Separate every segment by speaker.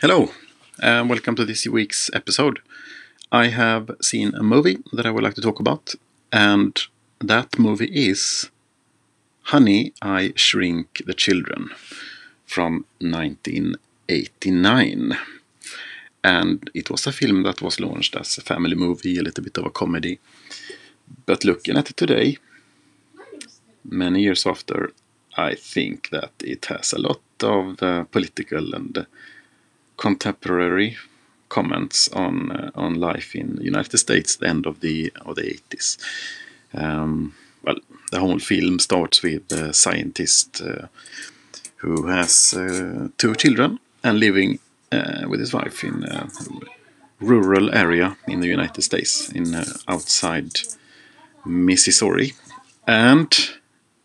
Speaker 1: Hello, and welcome to this week's episode. I have seen a movie that I would like to talk about, and that movie is Honey, I Shrink the Children from 1989. And it was a film that was launched as a family movie, a little bit of a comedy. But looking at it today, many years after, I think that it has a lot of uh, political and contemporary comments on uh, on life in the United States the end of the of the 80s. Um, well, the whole film starts with a scientist uh, who has uh, two children and living uh, with his wife in a rural area in the United States, in uh, outside Mississippi, and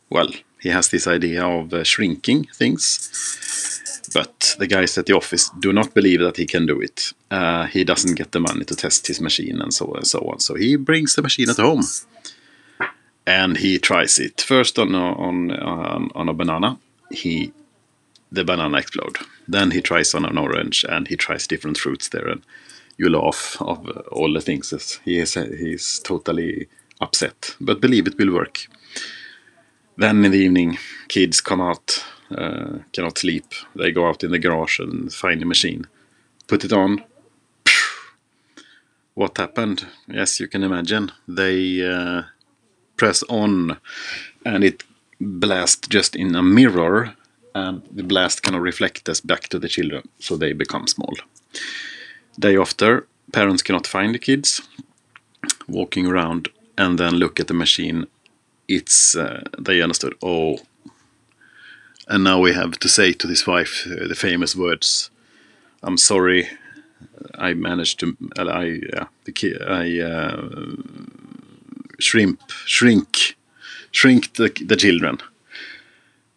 Speaker 1: well, he has this idea of uh, shrinking things but the guys at the office do not believe that he can do it. Uh, he doesn't get the money to test his machine and so on and so on. So he brings the machine at home, and he tries it first on a, on on, on a banana. He the banana explode. Then he tries on an orange, and he tries different fruits there, and you laugh of all the things. He is he's totally upset, but believe it will work. Then in the evening, kids come out uh, cannot sleep. They go out in the garage and find the machine, put it on. What happened? Yes, you can imagine. They uh, press on, and it blasts just in a mirror, and the blast cannot reflect us back to the children, so they become small. Day after, parents cannot find the kids, walking around and then look at the machine. It's uh, they understood. Oh, and now we have to say to his wife uh, the famous words, "I'm sorry, I managed to, uh, I, uh, the ki- I uh, shrimp, shrink, shrink the, the children."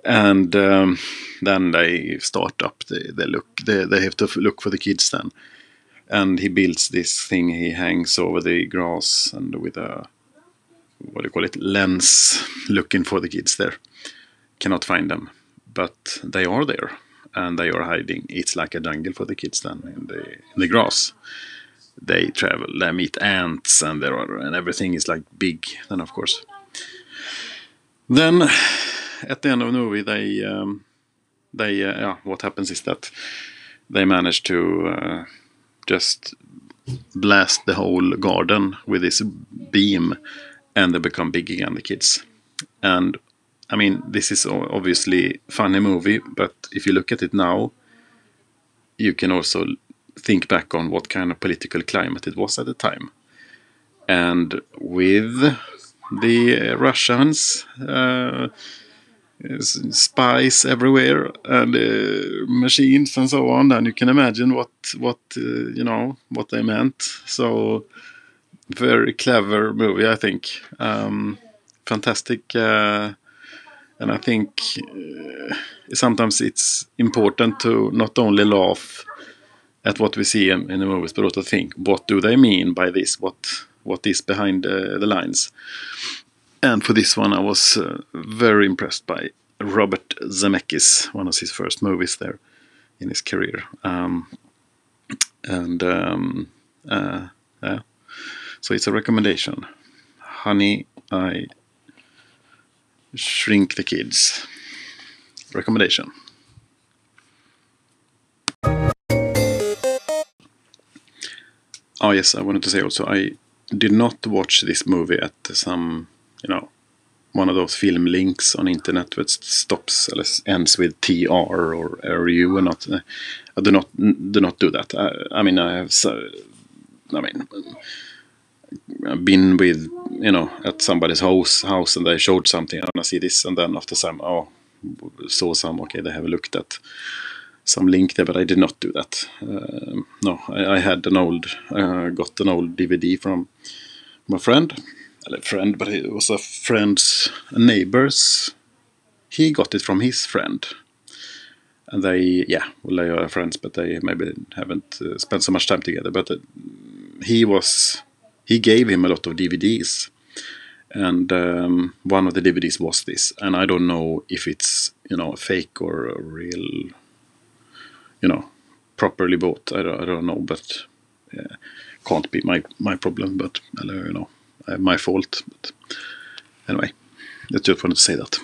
Speaker 1: And um, then they start up. They, they look. They, they have to look for the kids then. And he builds this thing. He hangs over the grass and with a what do you call it lens, looking for the kids there. Cannot find them but they are there and they are hiding. It's like a jungle for the kids then in the in the grass. They travel, they meet ants, and there are and everything is like big. Then of course. Then at the end of the movie, they um, they uh, yeah, what happens is that they manage to uh, just blast the whole garden with this beam, and they become big again, the kids. And I mean, this is obviously funny movie, but if you look at it now, you can also think back on what kind of political climate it was at the time. And with the Russians, uh, spies everywhere, and uh, machines and so on, and you can imagine what what uh, you know what they meant. So very clever movie, I think. Um, fantastic uh, and I think uh, sometimes it's important to not only laugh at what we see in, in the movies, but also think what do they mean by this? What what is behind uh, the lines? And for this one, I was uh, very impressed by Robert Zemeckis, one of his first movies there in his career. Um, and um, so it's a recommendation. Honey, I Shrink the Kids. Recommendation. Oh yes, I wanted to say also I did not watch this movie at some, you know, one of those film links on internet that stops ends with TR or RU or not. I do not do not do that. I, I mean, I have so, I mean, I've been with you know at somebody's house house and they showed something and I see this and then after some oh saw some okay they have looked at some link there but I did not do that. Uh, no I, I, had an old uh, got an old DVD from my friend a friend but it was a friend's a neighbor's. He got it from his friend. And they yeah well they are friends but they maybe haven't uh, spent so much time together but uh, he was he gave him a lot of DVDs. And um, one of the DVDs was this. And I don't know if it's, you know, fake or real, you know, properly bought. I don't, I don't know, but uh, can't be my my problem. But you know, my fault. But anyway, I just wanted to say that.